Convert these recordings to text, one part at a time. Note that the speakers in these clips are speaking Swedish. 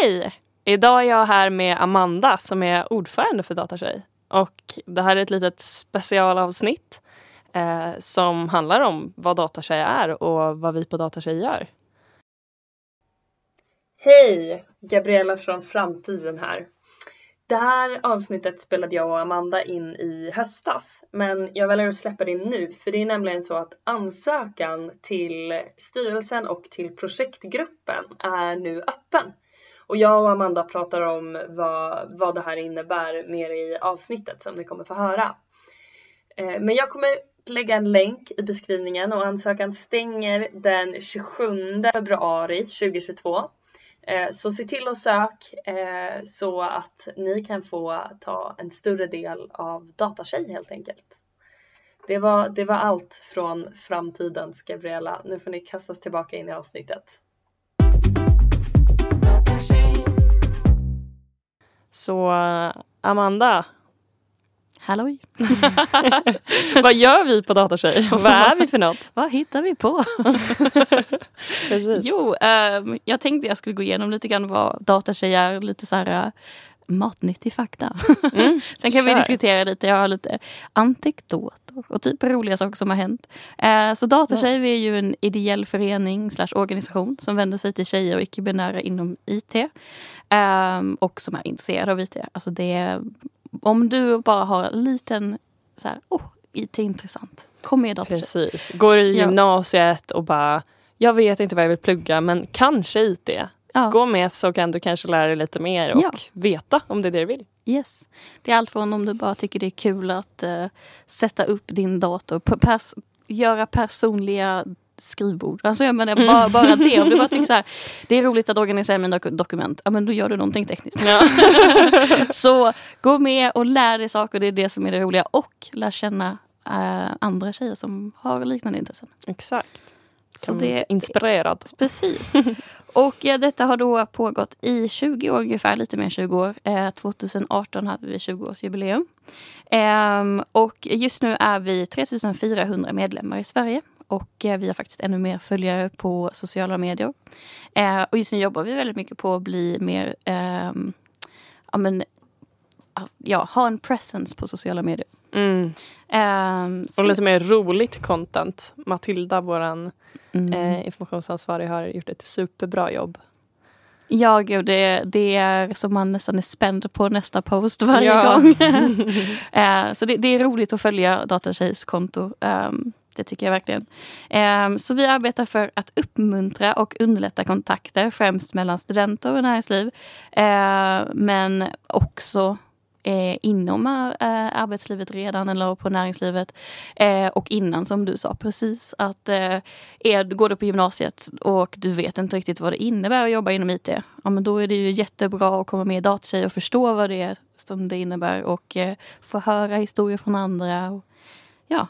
Hej! Idag är jag här med Amanda som är ordförande för Datatjej. Och det här är ett litet specialavsnitt eh, som handlar om vad Datatjej är och vad vi på Datatjej gör. Hej! Gabriella från framtiden här. Det här avsnittet spelade jag och Amanda in i höstas men jag väljer att släppa det nu för det är nämligen så att ansökan till styrelsen och till projektgruppen är nu öppen. Och jag och Amanda pratar om vad, vad det här innebär mer i avsnittet som ni kommer få höra. Eh, men jag kommer lägga en länk i beskrivningen och ansökan stänger den 27 februari 2022. Eh, så se till att sök eh, så att ni kan få ta en större del av Datatjej helt enkelt. Det var, det var allt från framtidens Gabriella. Nu får ni kastas tillbaka in i avsnittet. Så Amanda, Halloj! vad gör vi på Datatjej? vad är vi för något? Vad hittar vi på? Jo, eh, jag tänkte jag skulle gå igenom lite grann vad Datatjej är. Lite så här uh, matnyttig fakta. Mm, Sen kan vi kör. diskutera lite. Jag har lite anekdoter och typ roliga saker som har hänt. Eh, så Datatjej vi är ju en ideell förening slash organisation som vänder sig till tjejer och icke-binära inom IT. Eh, och som är intresserade av IT. Alltså det är, om du bara har en liten så här, oh, IT är intressant. Kom med Datatjej. Precis. Går i Ja. gymnasiet och bara, jag vet inte vad jag vill plugga men kanske IT. Ja. Gå med så kan du kanske lära dig lite mer och Ja. veta om det är det du vill. Yes. Det är allt från om du bara tycker det är kul att eh, sätta upp din dator, pers göra personliga skrivbord. Alltså jag menar bara, bara det. Om du bara tycker så här, det är roligt att organisera mina dok dokument, ja men då gör du någonting tekniskt. Ja. Så gå med och lär dig saker, det är det som är det roliga. Och lär känna eh, andra tjejer som har liknande intressen. Exakt. Så det- inspirerad. Precis. Och ja, detta har då pågått i 20 år ungefär, lite mer än 20 år. Eh, 2018 hade vi 20-årsjubileum. Ehm, och just nu är vi 3400 medlemmar i Sverige. Och eh, vi har faktiskt ännu mer följare på sociala medier. Eh, och just nu jobbar vi väldigt mycket på att bli mer, ehm, ja men, ja, ha en presence på sociala medier. Mm. Så- Och lite mer roligt content. Matilda, vår Mm. eh, informationsansvarig, har gjort ett superbra jobb. Ja, gud, det, det är som man nästan är spänd på nästa post varje Ja. gång. Eh, så det, det är roligt att följa Datatjejs konto. Ehm, det tycker jag verkligen. Ehm, så vi arbetar för att uppmuntra och underlätta kontakter, främst mellan studenter och näringsliv. Eh, men också eh, inom eh, arbetslivet redan eller på näringslivet. Och innan som du sa precis att är, går du på gymnasiet och du vet inte riktigt vad det innebär att jobba inom IT. Ja, men då är det ju jättebra att komma med i Datatjej och förstå vad det är som det innebär och få höra historier från andra. Ja,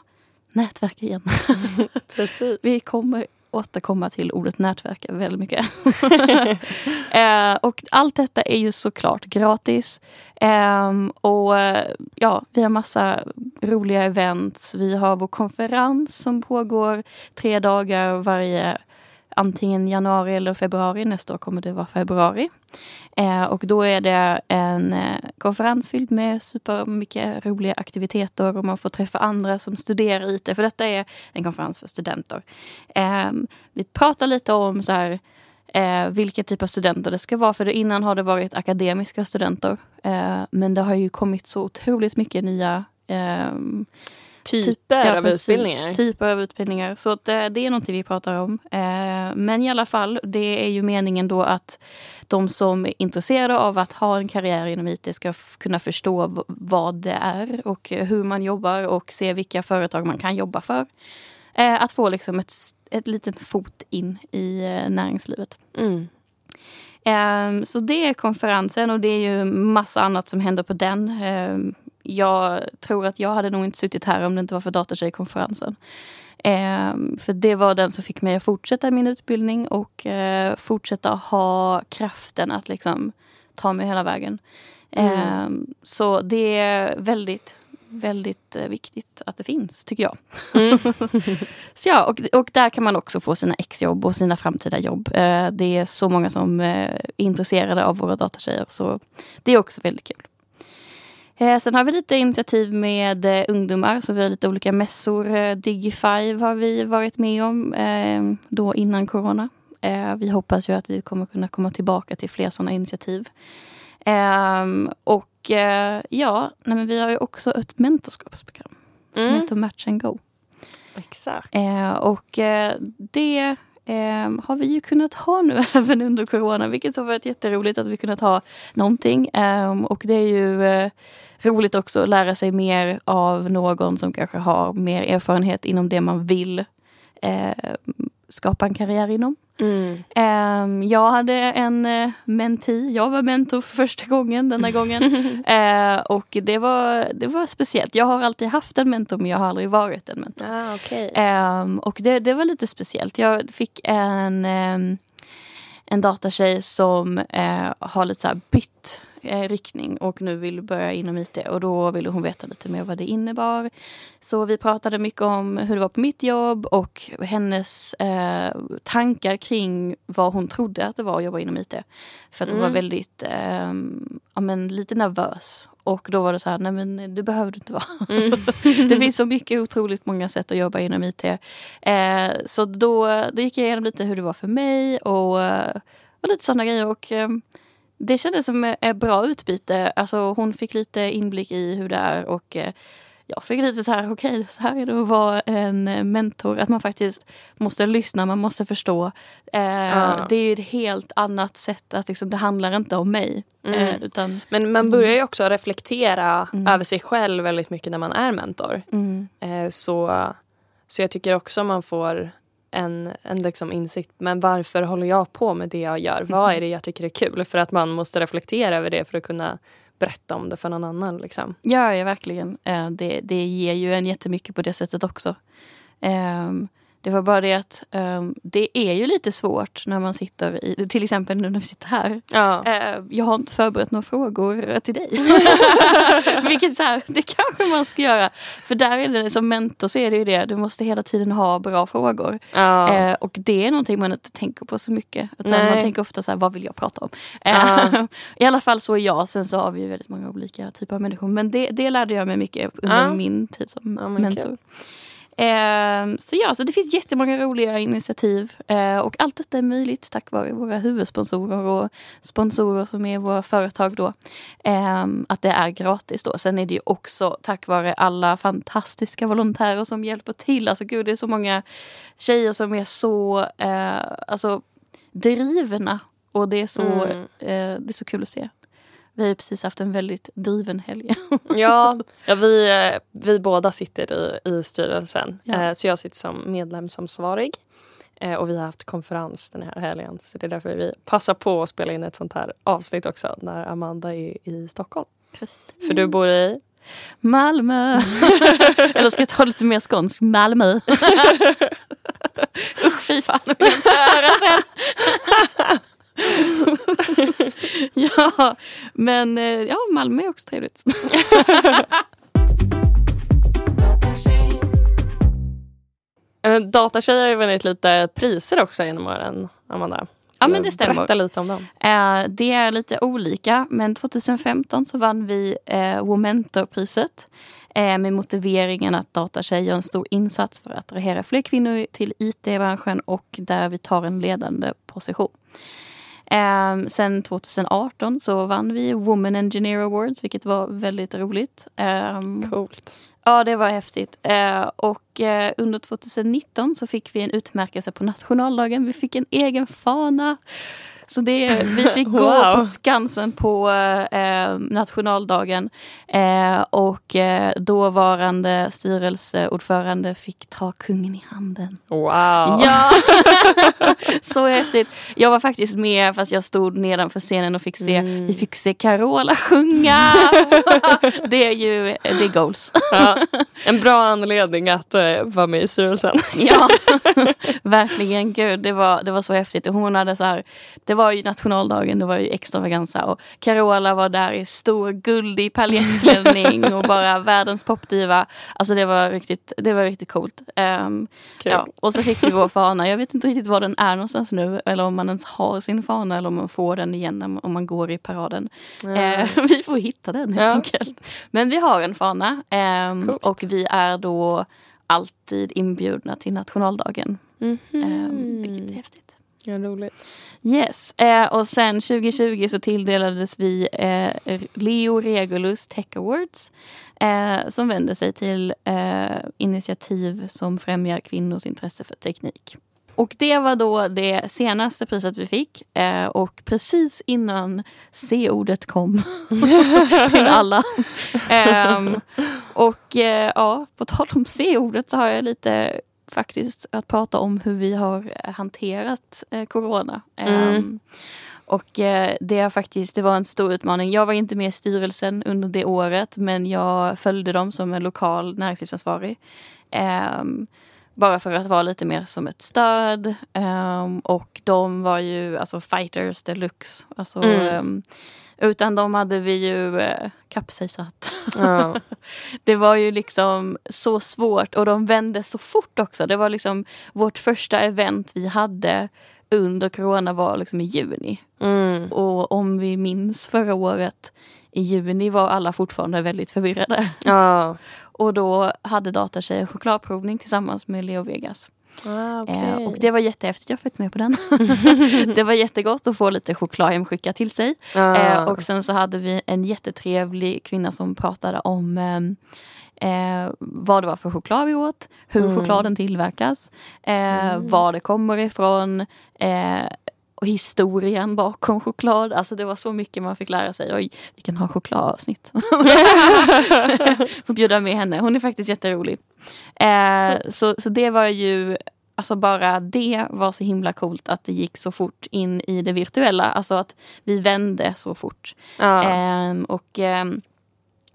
nätverk igen. Precis. Vi kommer återkomma till ordet nätverk väldigt mycket. eh, och allt detta är ju såklart gratis. Ehm, och ja, vi har massa roliga events. Vi har vår konferens som pågår tre dagar varje antingen januari eller februari. Nästa år kommer det vara februari. Eh, och då är det en eh, konferens fylld med supermycket roliga aktiviteter och man får träffa andra som studerar IT. För detta är en konferens för studenter. Eh, vi pratar lite om så här, eh, vilken typ av studenter det ska vara. För innan har det varit akademiska studenter. Eh, men det har ju kommit så otroligt mycket nya ehm, Typer Ja, av precis. utbildningar. Typer av utbildningar. Så att, eh, det är någonting vi pratar om. Eh, men i alla fall, det är ju meningen då att de som är intresserade av att ha en karriär inom IT ska kunna förstå vad det är och hur man jobbar och se vilka företag man kan jobba för. Eh, att få liksom ett, ett litet fot in i näringslivet. Mm. Ehm, så det är konferensen och det är ju massa annat som händer på den. Jag tror att jag hade nog inte suttit här om det inte var för Datatjejkonferensen. Ehm, för det var den som fick mig att fortsätta min utbildning och eh, fortsätta ha kraften att liksom ta mig hela vägen. Mm. Ehm, så det är väldigt väldigt eh, viktigt att det finns, tycker jag. Mm. så ja, och, och där kan man också få sina exjobb och sina framtida jobb. Eh, det är så många som eh, är intresserade av våra datatjejer, så det är också väldigt kul. Eh, sen har vi lite initiativ med eh, ungdomar, så vi har lite olika mässor. Eh, Digi5 har vi varit med om eh, då innan corona. Vi hoppas ju att vi kommer kunna komma tillbaka till fler sådana initiativ. Ehm, och ja, nej, men vi har ju också ett mentorskapsprogram som Mm. heter Match and Go. Exakt. Och det eh, har vi ju kunnat ha nu även under corona, vilket har varit jätteroligt att vi kunnat ha någonting. Eh, och det är ju eh, roligt också att lära sig mer av någon som kanske har mer erfarenhet inom det man vill eh, skapa en karriär inom. Mm. Ehm, jag hade en uh, menti. Jag var mentor för första gången denna gången. Eh, och det var, det var speciellt. Jag har alltid haft en mentor men jag har aldrig varit en mentor. Ah, okay. Ehm, och det, det var lite speciellt. Jag fick en, um, en datatjej som eh, har lite så bytt eh, riktning och nu vill börja inom IT. Och då ville hon veta lite mer vad det innebar. Så vi pratade mycket om hur det var på mitt jobb och hennes eh, tankar kring vad hon trodde att det var att jobba inom IT. För att hon Mm. var väldigt, eh, ja, men lite nervös. Och då var det så här, nej men det behöver du inte vara. Mm. det finns så mycket otroligt många sätt att jobba inom IT. Eh, så då, då gick jag igenom lite hur det var för mig och, eh, och lite sådana grejer. Och, eh, det kändes som ett bra utbyte. Alltså, hon fick lite inblick i hur det är och eh, jag fick lite så här, okej, så här är det att vara en mentor. Att man faktiskt måste lyssna, man måste förstå. Eh, Ja. Det är ju ett helt annat sätt. att liksom, Det handlar inte om mig. Mm. Eh, utan, Men man börjar ju också reflektera Mm. över sig själv väldigt mycket när man är mentor. mm, Eh, så, så jag tycker också man får en, en liksom insikt. Men varför håller jag på med det jag gör? Vad är det jag tycker är kul? För att man måste reflektera över det för att kunna berätta om det för någon annan. Liksom. Ja, ja verkligen. Eh, det, det ger ju en jättemycket på det sättet också. Um, det var bara det att ehm, det är ju lite svårt när man sitter i, till exempel nu när vi sitter här. Ja. Eh, jag har inte förberett några frågor till dig. Vilket så här, det kanske man ska göra. För där är det som mentor så är det ju det, du måste hela tiden ha bra frågor. Ja. Eh, och det är någonting man inte tänker på så mycket. Utan Nej. man tänker ofta så här, vad vill jag prata om? Ja. Eh, I alla fall så är jag. Sen så har vi ju väldigt många olika typer av människor. Men det, det lärde jag mig mycket under min tid som mentor. kul. Eh, så ja, så det finns jättemånga roliga initiativ. Eh, och allt detta är möjligt tack vare våra huvudsponsorer och sponsorer som är våra företag då. Eh, att det är gratis då. Sen är det ju också tack vare alla fantastiska volontärer som hjälper till. Alltså gud, det är så många tjejer som är så eh, alltså, drivna. Och det är, så, Mm. eh, det är så kul att se. Vi har precis haft en väldigt driven helg. Ja, ja vi, eh, vi båda sitter i, i styrelsen. Ja. Eh, Så jag sitter som medlemsansvarig. Eh, Och vi har haft konferens den här helgen. Så det är därför vi passar på att spela in ett sånt här avsnitt också när Amanda är i Stockholm. För du bor i? Malmö. Eller ska jag ta lite mer skånsk? Malmö. Usch fy fan, det vill jag inte höra sen. ja, men eh, ja, Malmö är också trevligt. Eh, Datatjejer har ju vunnit lite priser också genom åren, Amanda. Ja, men det stämmer. Berätta lite om dem. Eh, det är lite olika, men 2015 så vann vi eh, Womentorpriset eh, med motiveringen att datatjejer gör en stor insats för att attrahera fler kvinnor till IT-branschen och där vi tar en ledande position. Eh, sen 2018 så vann vi Woman Engineer Awards, vilket var väldigt roligt. Eh, Coolt. Ja, det var häftigt. Eh, och eh, under 2019 så fick vi en utmärkelse på nationaldagen. Vi fick en egen fana. Så det, vi fick gå Wow. på Skansen på eh, nationaldagen. Eh, och eh, dåvarande styrelseordförande fick ta kungen i handen. Wow. Ja, så häftigt. Jag var faktiskt med fast jag stod nedanför scenen och fick se, Mm. vi fick se Carola sjunga. det är ju, det är goals. Ja. En bra anledning att eh, vara med i styrelsen. Ja, verkligen. Gud, det var, det var så häftigt. Hon hade så här, det var ju nationaldagen, det var ju extravaganza och Carola var där i stor guldig paljettklänning och bara världens popdiva. Alltså det var riktigt, det var riktigt coolt. Um, ja. Och så fick vi vår fana. Jag vet inte riktigt var den är någonstans nu eller om man ens har sin fana eller om man får den igen om man går i paraden. Mm. Uh, vi får hitta den helt ja. enkelt. Men vi har en fana um, och vi är då alltid inbjudna till nationaldagen. Mm -hmm. um, vilket är häftigt. Ja, roligt. Yes, eh, och sen 2020 så tilldelades vi eh, Leo Regulus Tech Awards eh, som vänder sig till eh, initiativ som främjar kvinnors intresse för teknik. Och det var då det senaste priset vi fick eh, och precis innan C-ordet kom till alla. Ehm, och eh, ja, på tal om C-ordet så har jag lite faktiskt att prata om hur vi har hanterat eh, corona. Mm. Um, och eh, det, faktiskt, det var en stor utmaning. Jag var inte med i styrelsen under det året men jag följde dem som en lokal näringslivsansvarig. Um, bara för att vara lite mer som ett stöd. Um, och de var ju alltså fighters deluxe. Alltså, mm. Utan de hade vi ju eh, kapsejsat. Ja. det var ju liksom så svårt och de vände så fort också. Det var liksom vårt första event vi hade under corona var liksom i juni. Mm. Och om vi minns förra året i juni var alla fortfarande väldigt förvirrade. Ja. och då hade Datatjejer chokladprovning tillsammans med Leo Vegas. Ah, okay. eh, och det var jättehäftigt, jag var med på den. det var jättegott att få lite choklad hemskickat till sig. Ah. Eh, och sen så hade vi en jättetrevlig kvinna som pratade om eh, eh vad det var för choklad vi åt, hur mm. chokladen tillverkas, eh, mm. var det kommer ifrån eh, och historien bakom choklad. Alltså det var så mycket man fick lära sig. Oj, vi kan ha chokladavsnitt. Får bjuda med henne. Hon är faktiskt jätterolig. Eh, så, så det var ju Alltså bara det var så himla coolt att det gick så fort in i det virtuella. Alltså att vi vände så fort. Ja. Eh, och eh,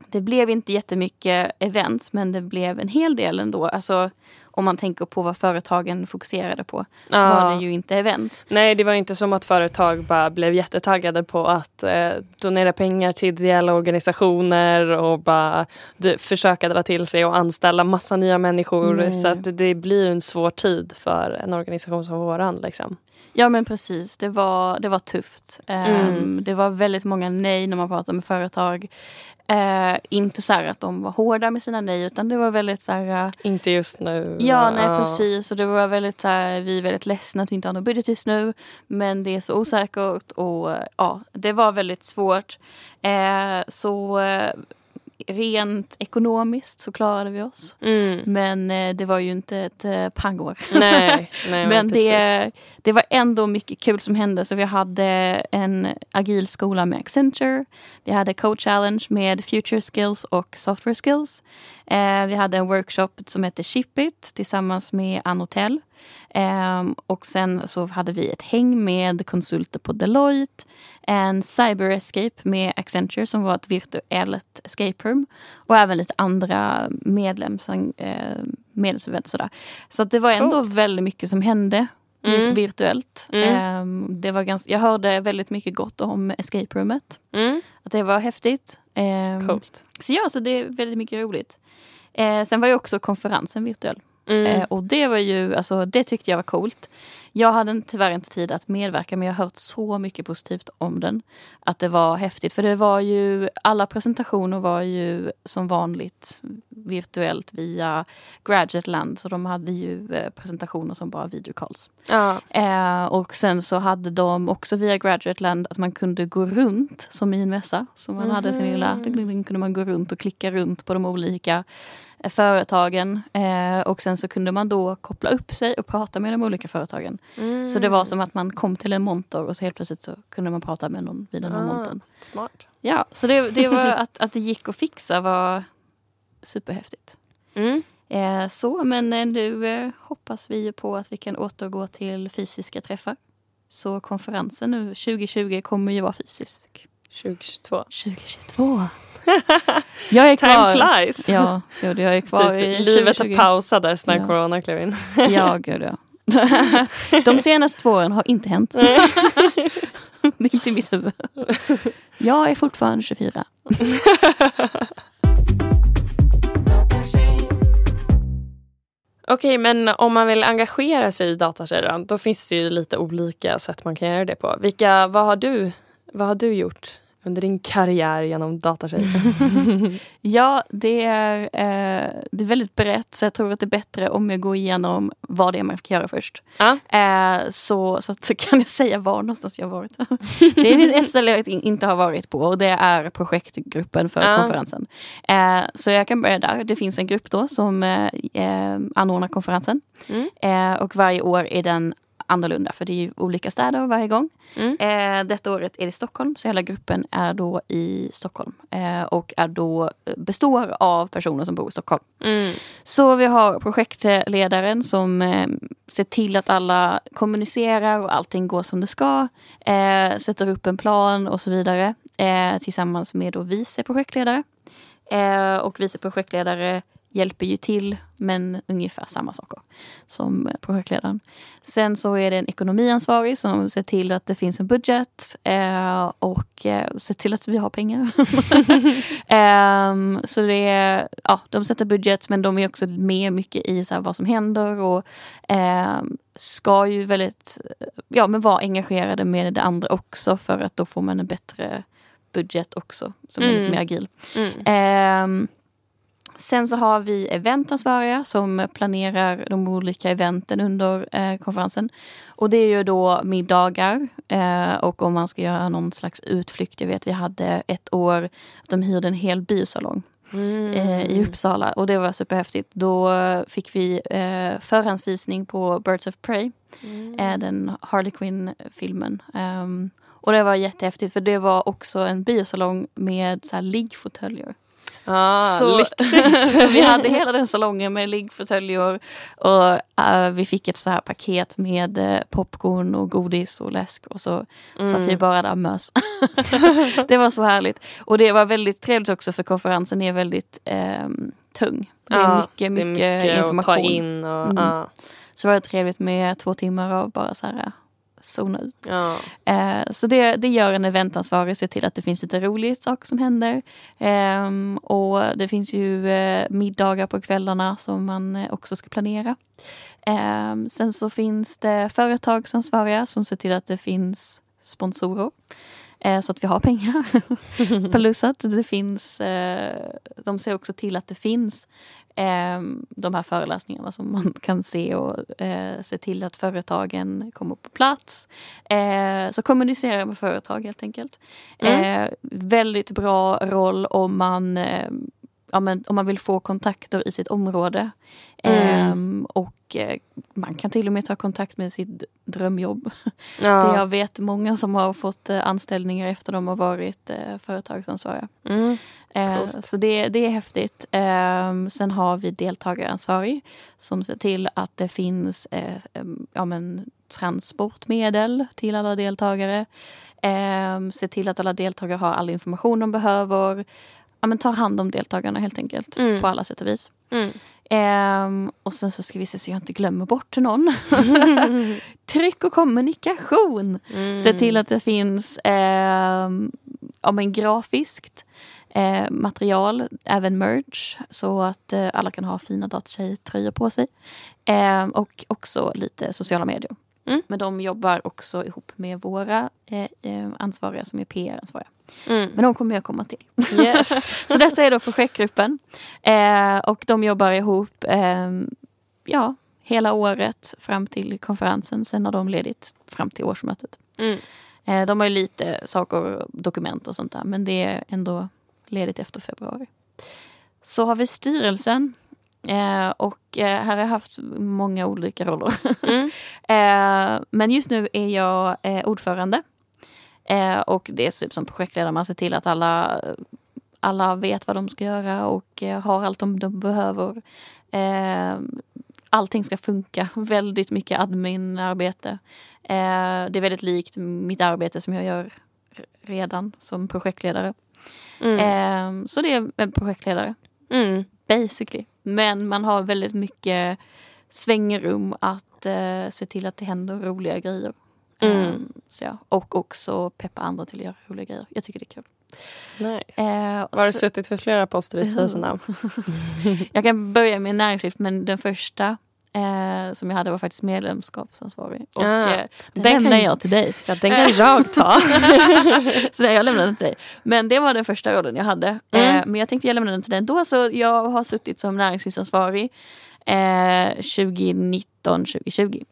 det blev inte jättemycket events men det blev en hel del ändå. Alltså om man tänker på vad företagen fokuserade på så ja. var det ju inte event. Nej, det var inte som att företag bara blev jättetaggade på att eh, donera pengar till ideella organisationer och bara de, försöka dra till sig och anställa massa nya människor. Nej. Så det blir en svår tid för en organisation som våran. Liksom. Ja men precis, det var, det var tufft. Mm. Um, det var väldigt många nej när man pratar med företag. Uh, inte så att de var hårda med sina nej utan det var väldigt så här, uh, Inte just nu. Ja nej precis och det var väldigt så här, vi är väldigt ledsna att vi inte har någon budget just nu. Men det är så osäkert och ja det var väldigt svårt. Uh, så rent ekonomiskt så klarade vi oss. Mm. Men eh, det var ju inte ett eh, pangår. Nej, nej, men det, det var ändå mycket kul som hände. Så vi hade en agil skola med Accenture. Vi hade Code Challenge med Future Skills och Software Skills. Eh, vi hade en workshop som hette Ship It tillsammans med Anotel. Um, och sen så hade vi ett häng med konsulter på Deloitte. En cyber escape med Accenture som var ett virtuellt escape room. Och även lite andra medlems, eh, medlemsevent. Sådär. Så det var ändå Coolt. väldigt mycket som hände mm. virtuellt. Mm. Um, det var ganska, jag hörde väldigt mycket gott om escape roomet. Mm. Att det var häftigt. Um, Coolt. Så ja, så det är väldigt mycket roligt. Uh, sen var ju också konferensen virtuell. Mm. Eh, och det var ju, alltså det tyckte jag var coolt. Jag hade tyvärr inte tid att medverka men jag har hört så mycket positivt om den. Att det var häftigt för det var ju, alla presentationer var ju som vanligt virtuellt via Graduateland så de hade ju eh, presentationer som bara videocalls. Ja. Eh, och sen så hade de också via Graduateland att man kunde gå runt som i en mässa. Så man mm hade sin lilla, mhm. kunde man gå runt och klicka runt på de olika företagen eh, och sen så kunde man då koppla upp sig och prata med de olika företagen. Mm. Så det var som att man kom till en monter och så helt plötsligt så kunde man prata med någon vid den här ah, montern. Smart. Ja, så det, det var att, att det gick att fixa var superhäftigt. Mm. Eh, så, men eh, nu eh, hoppas vi på att vi kan återgå till fysiska träffar. Så konferensen nu 2020 kommer ju vara fysisk. 2022. 2022. Jag är kvar. Time flies. Ja, gud, jag är kvar Precis, i Livet 2020. pausades när ja. corona klev in. ja, gud ja. De senaste två åren har inte hänt. inte i mitt huvud. Jag är fortfarande 24. Okej, men om man vill engagera sig i datatjejen då finns det ju lite olika sätt man kan göra det på. Vilka, vad, har du, vad har du gjort under din karriär genom datatjejen? ja, det är, eh, det är väldigt brett så jag tror att det är bättre om jag går igenom vad det är man kan göra först. Ja. Eh, så, så att, kan jag säga var någonstans jag har varit. det finns ett ställe jag inte har varit på och det är projektgruppen för Ja. konferensen. Eh, så jag kan börja där. Det finns en grupp då som eh, eh, anordnar konferensen. Mm. Eh, och varje år är den annorlunda för det är ju olika städer varje gång. Mm. Eh, detta året är det Stockholm så hela gruppen är då i Stockholm. Eh, och är då, består av personer som bor i Stockholm. Mm. Så vi har projektledaren som eh, ser till att alla kommunicerar och allting går som det ska. Eh, sätter upp en plan och så vidare. Eh, tillsammans med då vice projektledare. Eh, och vice projektledare hjälper ju till men ungefär samma saker som projektledaren. Sen så är det en ekonomiansvarig som ser till att det finns en budget eh, och eh, ser till att vi har pengar. Ehm, så det är, ja, de sätter budget men de är också med mycket i så här, vad som händer och ehm, ska ju väldigt ja, men vara engagerade med det andra också för att då får man en bättre budget också som är lite Mm. mer agil. Mm. Sen så har vi eventansvariga som planerar de olika eventen under eh, konferensen. Och det är ju då middagar eh, och om man ska göra någon slags utflykt. Jag vet vi hade ett år att de hyrde en hel biosalong Mm. eh, i Uppsala och det var superhäftigt. Då fick vi eh, förhandsvisning på Birds of Prey, Mm. eh, den Harley Quinn-filmen. Ehm, och det var jättehäftigt för det var också en biosalong med så här liggfåtöljer. Ah, Så- så vi hade hela den salongen med liggfåtöljer och eh, vi fick ett så här paket med eh, popcorn och godis och läsk och så satt Mm. vi bara där och mös. det var så härligt. Och det var väldigt trevligt också för konferensen är väldigt ehm, tung. Det är Ja, mycket, det är mycket, mycket information. att ta in. Och, Mm. ja. Så var det trevligt med två timmar av bara så här zona ut. Ja. Eh, så det, det gör en eventansvarig, ser till att det finns lite roligt saker som händer. Ehm, och det finns ju eh, middagar på kvällarna som man eh, också ska planera. Ehm, sen så finns det företagsansvariga som ser till att det finns sponsorer. Eh, så att vi har pengar. Plus att det finns, eh, de ser också till att det finns eh, de här föreläsningarna som man kan se och eh, se till att företagen kommer på plats. Eh, så kommunicera med företag helt enkelt. Mm. Eh, väldigt bra roll om man, eh, ja, men, om man vill få kontakter i sitt område. Mm. Ehm, och eh, man kan till och med ta kontakt med sitt drömjobb. Det Ja. jag vet många som har fått eh, anställningar efter de har varit eh, företagsansvariga. Mm. Eh, så det, det är häftigt. Eh, sen har vi deltagaransvarig som ser till att det finns eh, ja, men, transportmedel till alla deltagare. Eh, se till att alla deltagare har all information de behöver. Ja, men, ta hand om deltagarna helt enkelt Mm. på alla sätt och vis. Mm. Ehm, och sen så ska vi se så jag inte glömmer bort någon. Tryck och kommunikation. Mm. Se till att det finns ehm, ja, men grafiskt eh, material, även merch, så att eh, alla kan ha fina datatjej-tröjor på sig. Ehm, och också lite sociala medier. Mm. Men de jobbar också ihop med våra eh, eh, ansvariga som är PR-ansvariga. Mm. Men de kommer jag komma till. Yes. Så detta är då projektgruppen. Eh, och de jobbar ihop eh, ja, hela året fram till konferensen. Sen har de ledigt fram till årsmötet. Mm. Eh, de har ju lite saker, dokument och sånt där. Men det är ändå ledigt efter februari. Så har vi styrelsen. Eh, och eh, här har jag haft många olika roller. Mm. Eh, men just nu är jag eh, ordförande. Eh, och det är typ som projektledare, man ser till att alla, alla vet vad de ska göra och eh, har allt de, de behöver. Eh, allting ska funka, väldigt mycket adminarbete. Det är väldigt likt mitt arbete som jag gör redan som projektledare. Mm. Så det är en projektledare Mm. basically. Men man har väldigt mycket svängrum att eh, se till att det händer roliga grejer. Mm. Ehm, så ja. Och också peppa andra till att göra roliga grejer. Jag tycker det är kul. Nice. Eh, har du så- suttit för flera poster i styrelsen jag kan börja med näringsliv, men den första eh, som jag hade var faktiskt medlemskapsansvarig. Och Ah, eh, den den lämnar jag till dig. Ja, den kan jag ta. Så nej, jag lämnar den till dig. Men det var den första rollen jag hade. Mm. Eh, men jag tänkte jag lämnar den till dig ändå. Så jag har suttit som näringslivsansvarig eh, 2019-2020.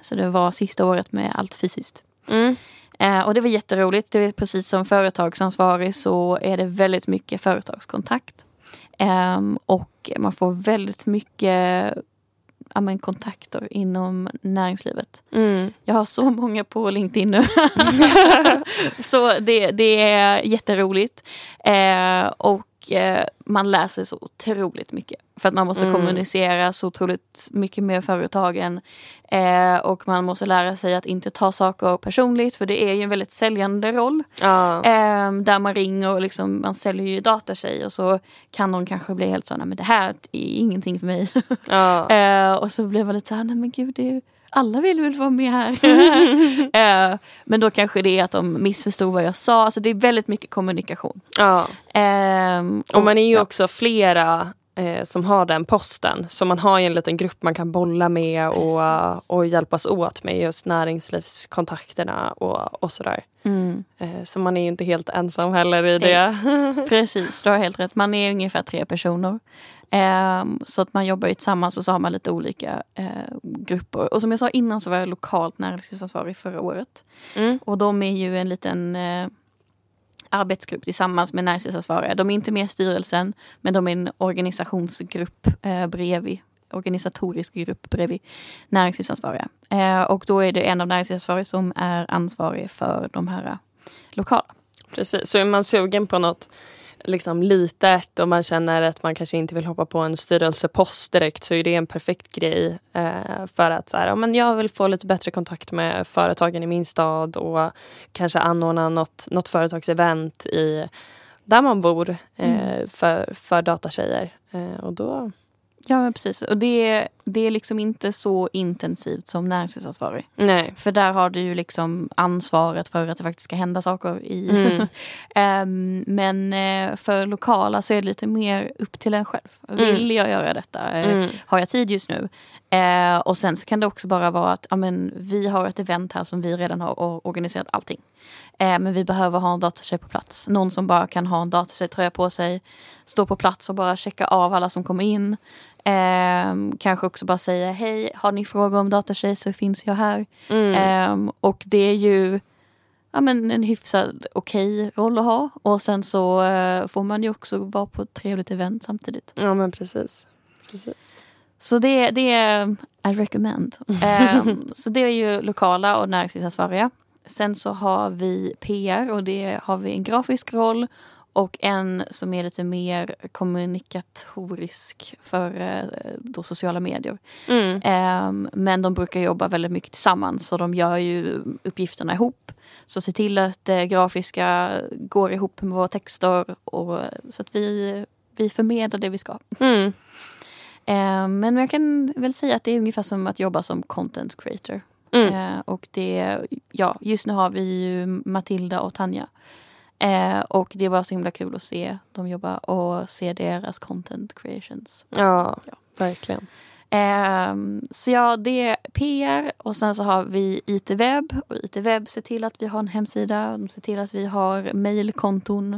Så det var sista året med allt fysiskt. Mm. Eh, och det var jätteroligt. Det är precis som företagsansvarig så är det väldigt mycket företagskontakt. Ehm, och man får väldigt mycket ja, men, kontakter inom näringslivet. Mm. Jag har så många på LinkedIn nu. så det, det är jätteroligt. Eh, och eh, man läser så otroligt mycket. För att man måste Mm. kommunicera så otroligt mycket med företagen. Eh, och man måste lära sig att inte ta saker personligt. För det är ju en väldigt säljande roll. Ja. Eh, där man ringer och liksom, man säljer ju datatjej och så kan någon kanske bli helt så nej men det här är ingenting för mig. Ja. Eh, och så blev man lite så här, nej men gud, det är, alla vill väl vara med här. eh, men då kanske det är att de missförstod vad jag sa. Alltså det är väldigt mycket kommunikation. ja. Ehm, Och man är ju ja, också flera eh, som har den posten. Så man har ju en liten grupp man kan bolla med och, och hjälpas åt med just näringslivskontakterna och, och sådär. Mm, Eh, så man är ju inte helt ensam heller i det. precis, du har helt rätt. Man är ungefär tre personer. Ehm, så att man jobbar ju tillsammans och så har man lite olika eh, grupper. Och som jag sa innan så var jag lokalt näringslivsansvarig förra året. Mm. Och de är ju en liten eh, arbetsgrupp tillsammans med näringslivsansvariga. De är inte med i styrelsen men de är en organisationsgrupp eh, bredvid organisatorisk grupp bredvid näringslivsansvariga. Eh, och då är det en av näringslivsansvariga som är ansvarig för de här lokala. Precis. Så är man sugen på något liksom litet och man känner att man kanske inte vill hoppa på en styrelsepost direkt så är det en perfekt grej eh, för att så här, ja, men jag vill få lite bättre kontakt med företagen i min stad och kanske anordna något, något företagsevent i, där man bor eh, för, för datatjejer. Eh, och då, Ja men precis. Och det, det är liksom inte så intensivt som näringslivsansvarig. nej. För där har du ju liksom ansvaret för att det faktiskt ska hända saker i. Mm. Ehm, men eh, för lokala så är det lite mer upp till en själv. Vill jag göra detta? Eh, Mm. Har jag tid just nu? Eh, och sen så kan det också bara vara att ja, men, vi har ett event här som vi redan har organiserat allting. Eh, men vi behöver ha en datatjej på plats. Någon som bara kan ha en datatjejtröja på sig. Stå på plats och bara checka av alla som kommer in. Eh, kanske också bara säga hej, har ni frågor om datatjej så finns jag här. Mm. Ehm, och det är ju ja, men en hyfsad okej roll att ha. Och sen så eh, får man ju också vara på ett trevligt event samtidigt. Ja men precis. precis. Så det, det är I recommend. Ehm, så det är ju lokala och näringslivsansvariga. Sen så har vi PR och det har vi en grafisk roll och en som är lite mer kommunikatorisk för eh, då sociala medier. Mm. Ehm, men de brukar jobba väldigt mycket tillsammans så de gör ju uppgifterna ihop. Så se till att det grafiska går ihop med våra texter och, så att vi, vi förmedlar det vi ska. Mm. Ehm, men jag kan väl säga att det är ungefär som att jobba som content creator. Mm. Ehm, och det, ja, just nu har vi ju Matilda och Tanja. Ehm, och det var så himla kul att se dem jobba och se deras content creations. Ja, Ja. verkligen. Ehm, så ja, det är PR och sen så har vi IT-webb. Och IT-webb ser till att vi har en hemsida, de ser till att vi har mejlkonton,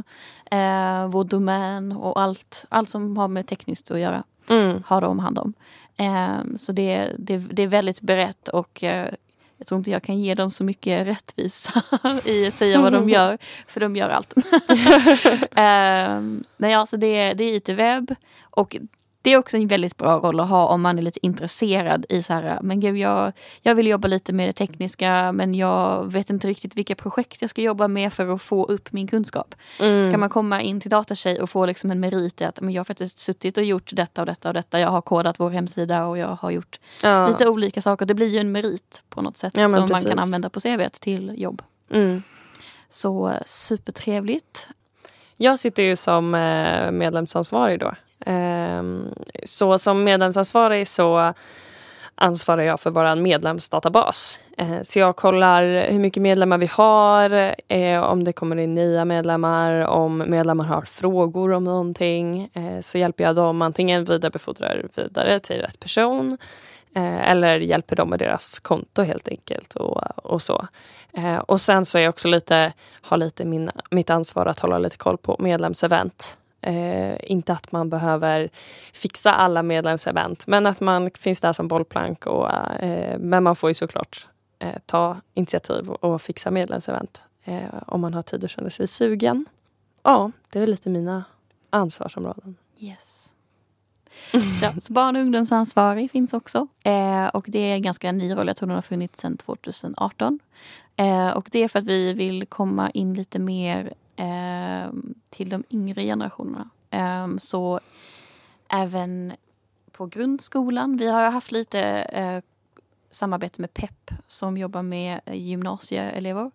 eh, vår domän och allt, allt som har med tekniskt att göra Mm. har de hand om. Ehm, så det, det, det är väldigt berett och eh, jag tror inte jag kan ge dem så mycket rättvisa i att säga vad de gör, för de gör allt. Ehm, men ja, så det, det är IT-webb och det är också en väldigt bra roll att ha om man är lite intresserad i så här, men gud jag, jag vill jobba lite med det tekniska men jag vet inte riktigt vilka projekt jag ska jobba med för att få upp min kunskap. Mm. Ska man komma in till datatjej och få liksom en merit i att men jag har faktiskt suttit och gjort detta och detta och detta. Jag har kodat vår hemsida och jag har gjort ja. lite olika saker. Det blir ju en merit på något sätt Ja, som precis. man kan använda på CV till jobb. Mm. Så supertrevligt. Jag sitter ju som eh, medlemsansvarig då. Ehm, så som medlemsansvarig så ansvarar jag för vår medlemsdatabas. Eh, så jag kollar hur mycket medlemmar vi har, eh, om det kommer in nya medlemmar, om medlemmar har frågor om någonting. Eh, så hjälper jag dem antingen vidarebefordrar vidare till rätt person eller hjälper dem med deras konto helt enkelt. och, och så. Och sen så är jag också lite, har lite min, mitt ansvar att hålla lite koll på medlemsevent. Eh, inte att man behöver fixa alla medlemsevent men att man finns där som bollplank. Och, eh, men man får ju såklart eh, ta initiativ och fixa medlemsevent eh, om man har tid och känner sig sugen. Ja, det är väl lite mina ansvarsområden. Yes. Ja, så barn och ungdomsansvarig finns också. Eh, och det är en ganska ny roll. Jag tror den har funnits sedan 2018. Eh, och det är för att vi vill komma in lite mer eh, till de yngre generationerna. Eh, så även på grundskolan. Vi har haft lite eh, samarbete med PEP som jobbar med eh, gymnasieelever.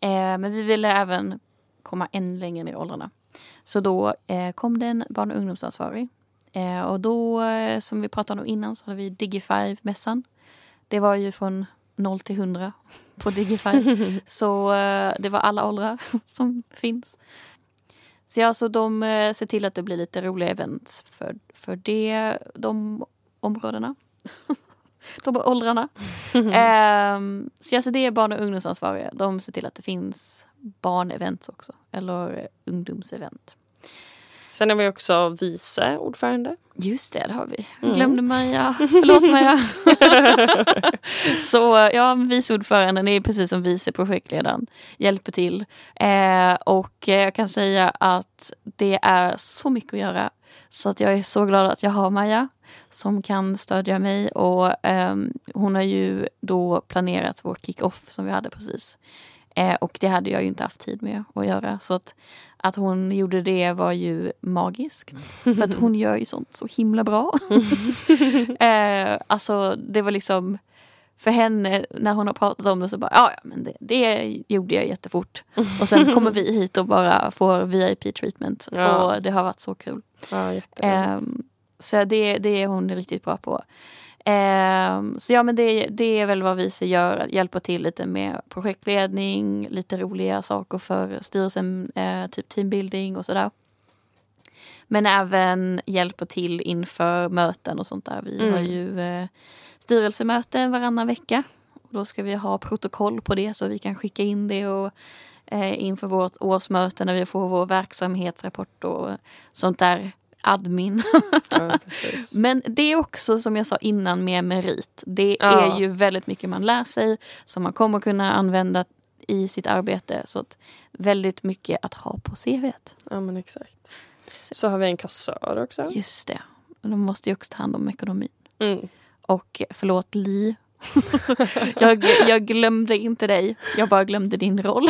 Eh, men vi ville även komma än längre ner i åldrarna. Så då eh, kom det en barn och ungdomsansvarig. Eh, och då, eh, som vi pratade om innan, så hade vi Digifive-mässan. Det var ju från 0 till 100 på Digify. så eh, det var alla åldrar som finns. Så ja, så de eh, ser till att det blir lite roliga events för, för det, de områdena. de åldrarna. um, så alltså det är barn och ungdomsansvariga. De ser till att det finns barnevents också. Eller ungdomsevent. Sen har vi också vice ordförande. Just det, det har vi. Mm. Glömde Maja. Förlåt Maja. så ja, vice ordföranden är precis som vice projektledaren. Hjälper till. Eh, och jag kan säga att det är så mycket att göra. Så att jag är så glad att jag har Maja som kan stödja mig. Och eh, hon har ju då planerat vår kick-off som vi hade precis. Eh, och det hade jag ju inte haft tid med att göra. Så att att hon gjorde det var ju magiskt. För att hon gör ju sånt så himla bra. eh, alltså det var liksom för henne när hon har pratat om det så bara ja, men det, det gjorde jag jättefort. Och sen kommer vi hit och bara får VIP treatment. Ja. Och det har varit så kul. Ja, eh, så det, det är hon riktigt bra på. Eh, så ja men det, det är väl vad vi gör, hjälpa till lite med projektledning, lite roliga saker för styrelsen, eh, typ teambuilding och sådär. Men även hjälpa till inför möten och sånt där. Vi mm. har ju eh, styrelsemöten varannan vecka. Och då ska vi ha protokoll på det så vi kan skicka in det och eh, inför vårt årsmöte när vi får vår verksamhetsrapport och sånt där admin. Ja, Men det är också som jag sa innan med merit. Det ja. är ju väldigt mycket man lär sig som man kommer kunna använda i sitt arbete. Så att väldigt mycket att ha på CVt. Ja men exakt. Så har vi en kassör också. Just det. De måste ju också ta hand om ekonomin. Mm. Och förlåt Li jag, jag, glömde inte dig, jag bara glömde din roll.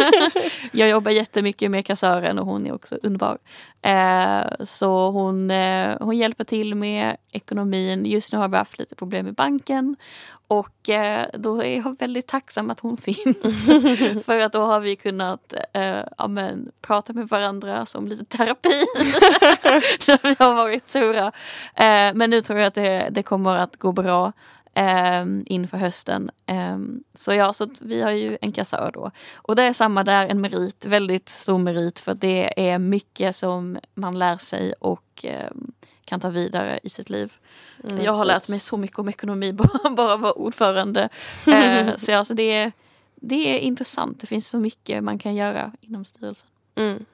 jag jobbar jättemycket med kassören och hon är också underbar. Eh, så hon, eh, hon hjälper till med ekonomin. Just nu har vi haft lite problem med banken och eh, då är jag väldigt tacksam att hon finns. För att då har vi kunnat eh, amen, prata med varandra som lite terapi. När vi har varit sura. Eh, men nu tror jag att det, det kommer att gå bra eh, inför hösten. Eh, så ja, så vi har ju en kassör då. Och det är samma där, en merit, väldigt stor merit för det är mycket som man lär sig och eh, kan ta vidare i sitt liv. Mm, jag har precis. lärt mig så mycket om ekonomi bara, bara vara ordförande. Eh, så ja, så det, är, det är intressant. Det finns så mycket man kan göra inom styrelsen. Mm.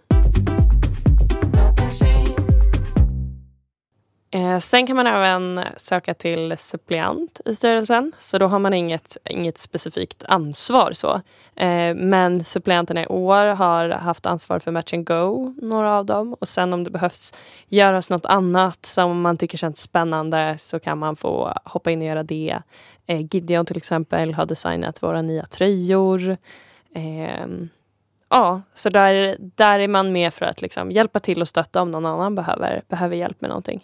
Eh, sen kan man även söka till suppleant i styrelsen. Så då har man inget, inget specifikt ansvar. så. Eh, men suppleanterna i år har haft ansvar för Match and Go, några av dem. Och sen om det behövs göras något annat som man tycker känns spännande så kan man få hoppa in och göra det. Eh, Gideon till exempel har designat våra nya tröjor. Eh, ja, så där, där är man med för att liksom hjälpa till och stötta om någon annan behöver, behöver hjälp med någonting.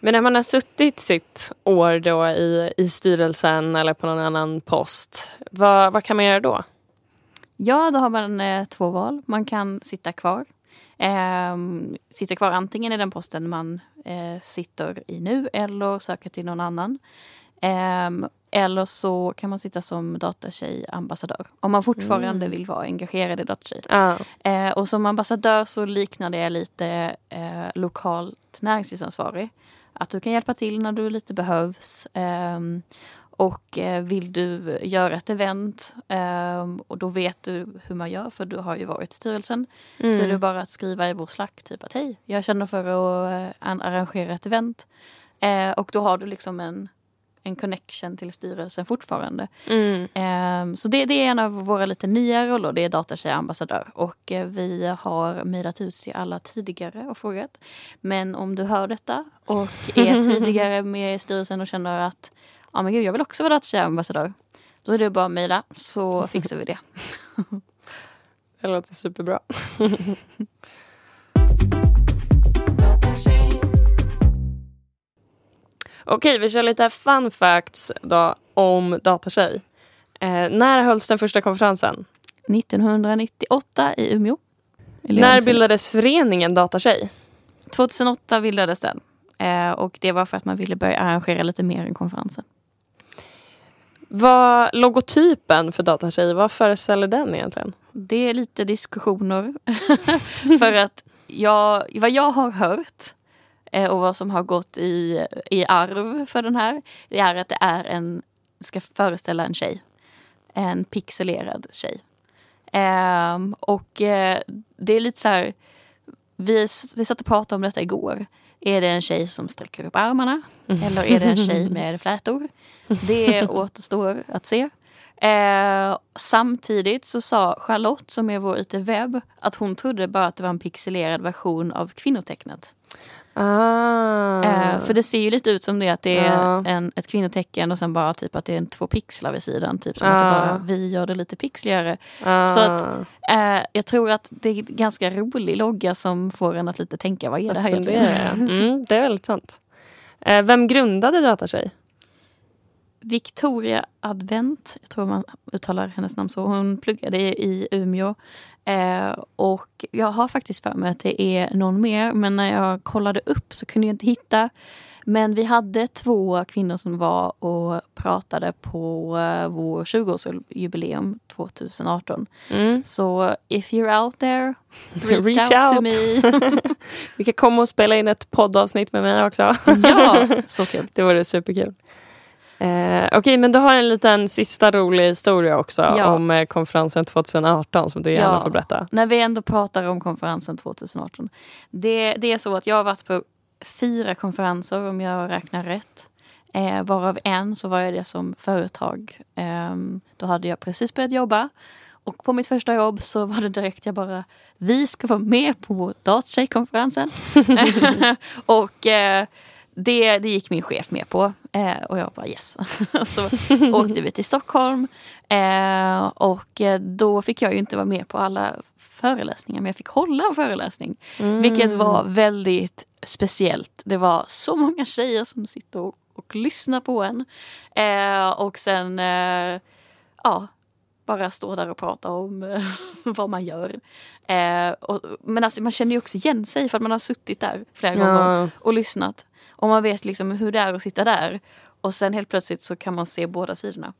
Men när man har suttit sitt år då i, i styrelsen eller på någon annan post, vad, vad kan man göra då? Ja, då har man eh, två val. Man kan sitta kvar Eh, sitter kvar antingen i den posten man eh, sitter i nu eller söker till någon annan. Eh, eller så kan man sitta som datatjej-ambassadör om man fortfarande Mm. vill vara engagerad i datatjej. Ja. Eh, och som ambassadör så liknar det lite eh, lokalt näringslivsansvarig. Att du kan hjälpa till när du lite behövs. ehm, och eh, vill du göra ett event ehm, och då vet du hur man gör för du har ju varit i styrelsen. Mm. Så är det bara att skriva i vår slack typ att hej, jag känner för att eh, an- arrangera ett event. Eh, och då har du liksom en, en connection till styrelsen fortfarande. Mm. Ehm, Så det, det är en av våra lite nya roller, det är datatjej-ambassadör. Och eh, vi har mejlat ut till alla tidigare och frågat. Men om du hör detta och är tidigare med i styrelsen och känner att ja men gud, jag vill också vara datatjej-ambassadör. Då är det bara att mejla så fixar vi det. Det låter superbra. Okej, vi kör lite fun facts då om Datatjej. Eh, när hölls den första konferensen? 1998 i Umeå. Eller När bildades föreningen Datatjej? 2008 bildades den. Eh, och det var för att man ville börja arrangera lite mer än konferensen. Vad logotypen för Datatjej, vad föreställer den egentligen? Det är lite diskussioner. för att jag, vad jag har hört och vad som har gått i, i arv för den här, det är att det är en, ska föreställa en tjej. En pixelerad tjej. Ehm, och eh, det är lite så här, vi, vi satt och pratade om detta igår. Är det en tjej som sträcker upp armarna? Eller är det en tjej med flätor? Det återstår att se. Eh, samtidigt så sa Charlotte som är vår IT-webb att hon trodde bara att det var en pixelerad version av kvinnotecknet. Ah. Eh, för det ser ju lite ut som det att det är Ja. en, ett kvinnotecken och sen bara typ att det är en två pixlar vid sidan. Typ som att Ja. det bara, vi gör det lite pixligare. ah. så att- Eh, jag tror att det är en ganska rolig logga som får en att lite tänka vad är det Att här fundera, egentligen? mm, Det är väldigt sant. Eh, vem grundade Datatjej? Victoria Advent, jag tror man uttalar hennes namn så. Hon pluggade i Umeå. Eh, och jag har faktiskt för mig att det är någon mer. Men när jag kollade upp så kunde jag inte hitta. Men vi hade två kvinnor som var och pratade på eh, vår 20-årsjubileum 2018. Mm. Så if you're out there, reach, Reach out, to out. me. Vi kan komma och spela in ett poddavsnitt med mig också. ja, så kul. Det vore superkul. Eh, Okej, men du har en liten sista rolig historia också Ja. om eh, konferensen 2018 som du gärna Ja. får berätta. När vi ändå pratar om konferensen 2018. Det, det är så att jag har varit på fyra konferenser om jag räknar rätt. Eh, varav en så var jag det som företag. Ehm, då hade jag precis börjat jobba. Och på mitt första jobb så var det direkt jag bara, vi ska vara med på Datatjejkonferensen. och eh, det, det gick min chef med på. Eh, och jag bara yes. så åkte vi till Stockholm. Eh, och då fick jag ju inte vara med på alla föreläsningar men jag fick hålla en föreläsning. Mm. Vilket var väldigt speciellt. Det var så många tjejer som sitter och, och lyssnar på en. Eh, och sen eh, ja, bara stå där och prata om eh, vad man gör. Eh, och, men alltså, man känner ju också igen sig för att man har suttit där flera gånger Ja. och lyssnat. Och man vet liksom hur det är att sitta där. Och sen helt plötsligt så kan man se båda sidorna.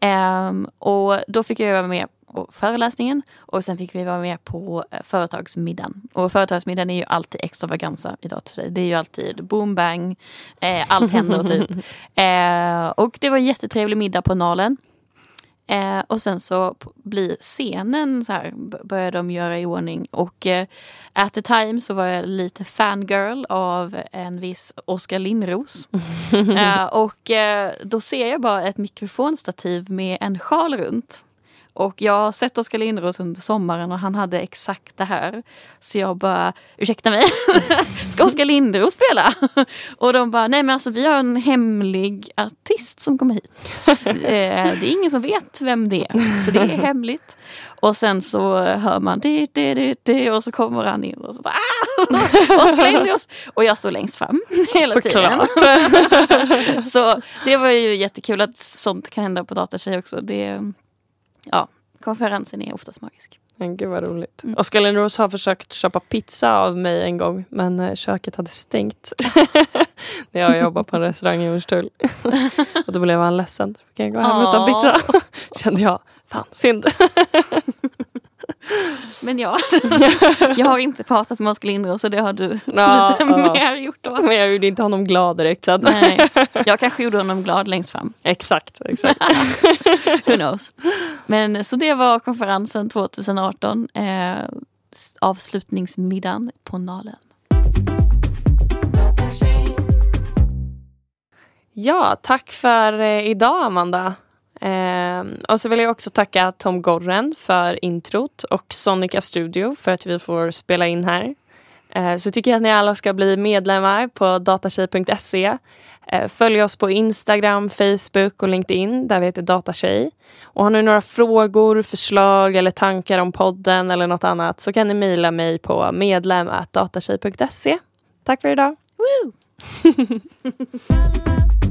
Ehm, och då fick jag vara med på föreläsningen och sen fick vi vara med på eh, företagsmiddagen. Och företagsmiddagen är ju alltid extravaganza idag. Det är ju alltid boom bang, eh, allt händer typ. Eh, och det var en jättetrevlig middag på Nalen. Eh, och sen så blir scenen så här, börjar de göra i ordning. Och eh, at the time så var jag lite fangirl av en viss Oskar Lindros. eh, och eh, då ser jag bara ett mikrofonstativ med en sjal runt. Och jag har sett Oskar Lindros under sommaren och han hade exakt det här. Så jag bara, ursäkta mig, ska Oskar Lindros spela? Och de bara, nej men alltså vi har en hemlig artist som kommer hit. Eh, det är ingen som vet vem det är, så det är hemligt. Och sen så hör man det, det, det, det och så kommer han in och så bara ah! Oskar Lindros! Och jag står längst fram hela tiden. Såklart. Så det var ju jättekul att sånt kan hända på Datatjej också. Det, ja, konferensen är oftast magisk. Men gud vad roligt. Mm. Oskar Lindros har försökt köpa pizza av mig en gång men eh, köket hade stängt. När jag jobbade på en restaurang i Hornstull. och då blev han ledsen. Fick jag gå hem utan pizza. Kände jag, fan synd. Men ja, jag har inte pratat med Oskar Lindros så det har du ja, lite ja. mer gjort då. Men jag gjorde inte honom glad direkt. Så. Nej, jag kanske gjorde honom glad längst fram. Exakt. exakt. Who knows. Men så det var konferensen 2018. Eh, avslutningsmiddagen på Nalen. Ja, tack för eh, idag Amanda. Eh, och så vill jag också tacka Tom Gorren för introt och Sonica Studio för att vi får spela in här. Eh, så tycker jag att ni alla ska bli medlemmar på datatjej.se. Eh, följ oss på Instagram, Facebook och LinkedIn där vi heter Datatjej. Och har ni några frågor, förslag eller tankar om podden eller något annat så kan ni mejla mig på medlem.datatjej.se. Tack för idag! Woo!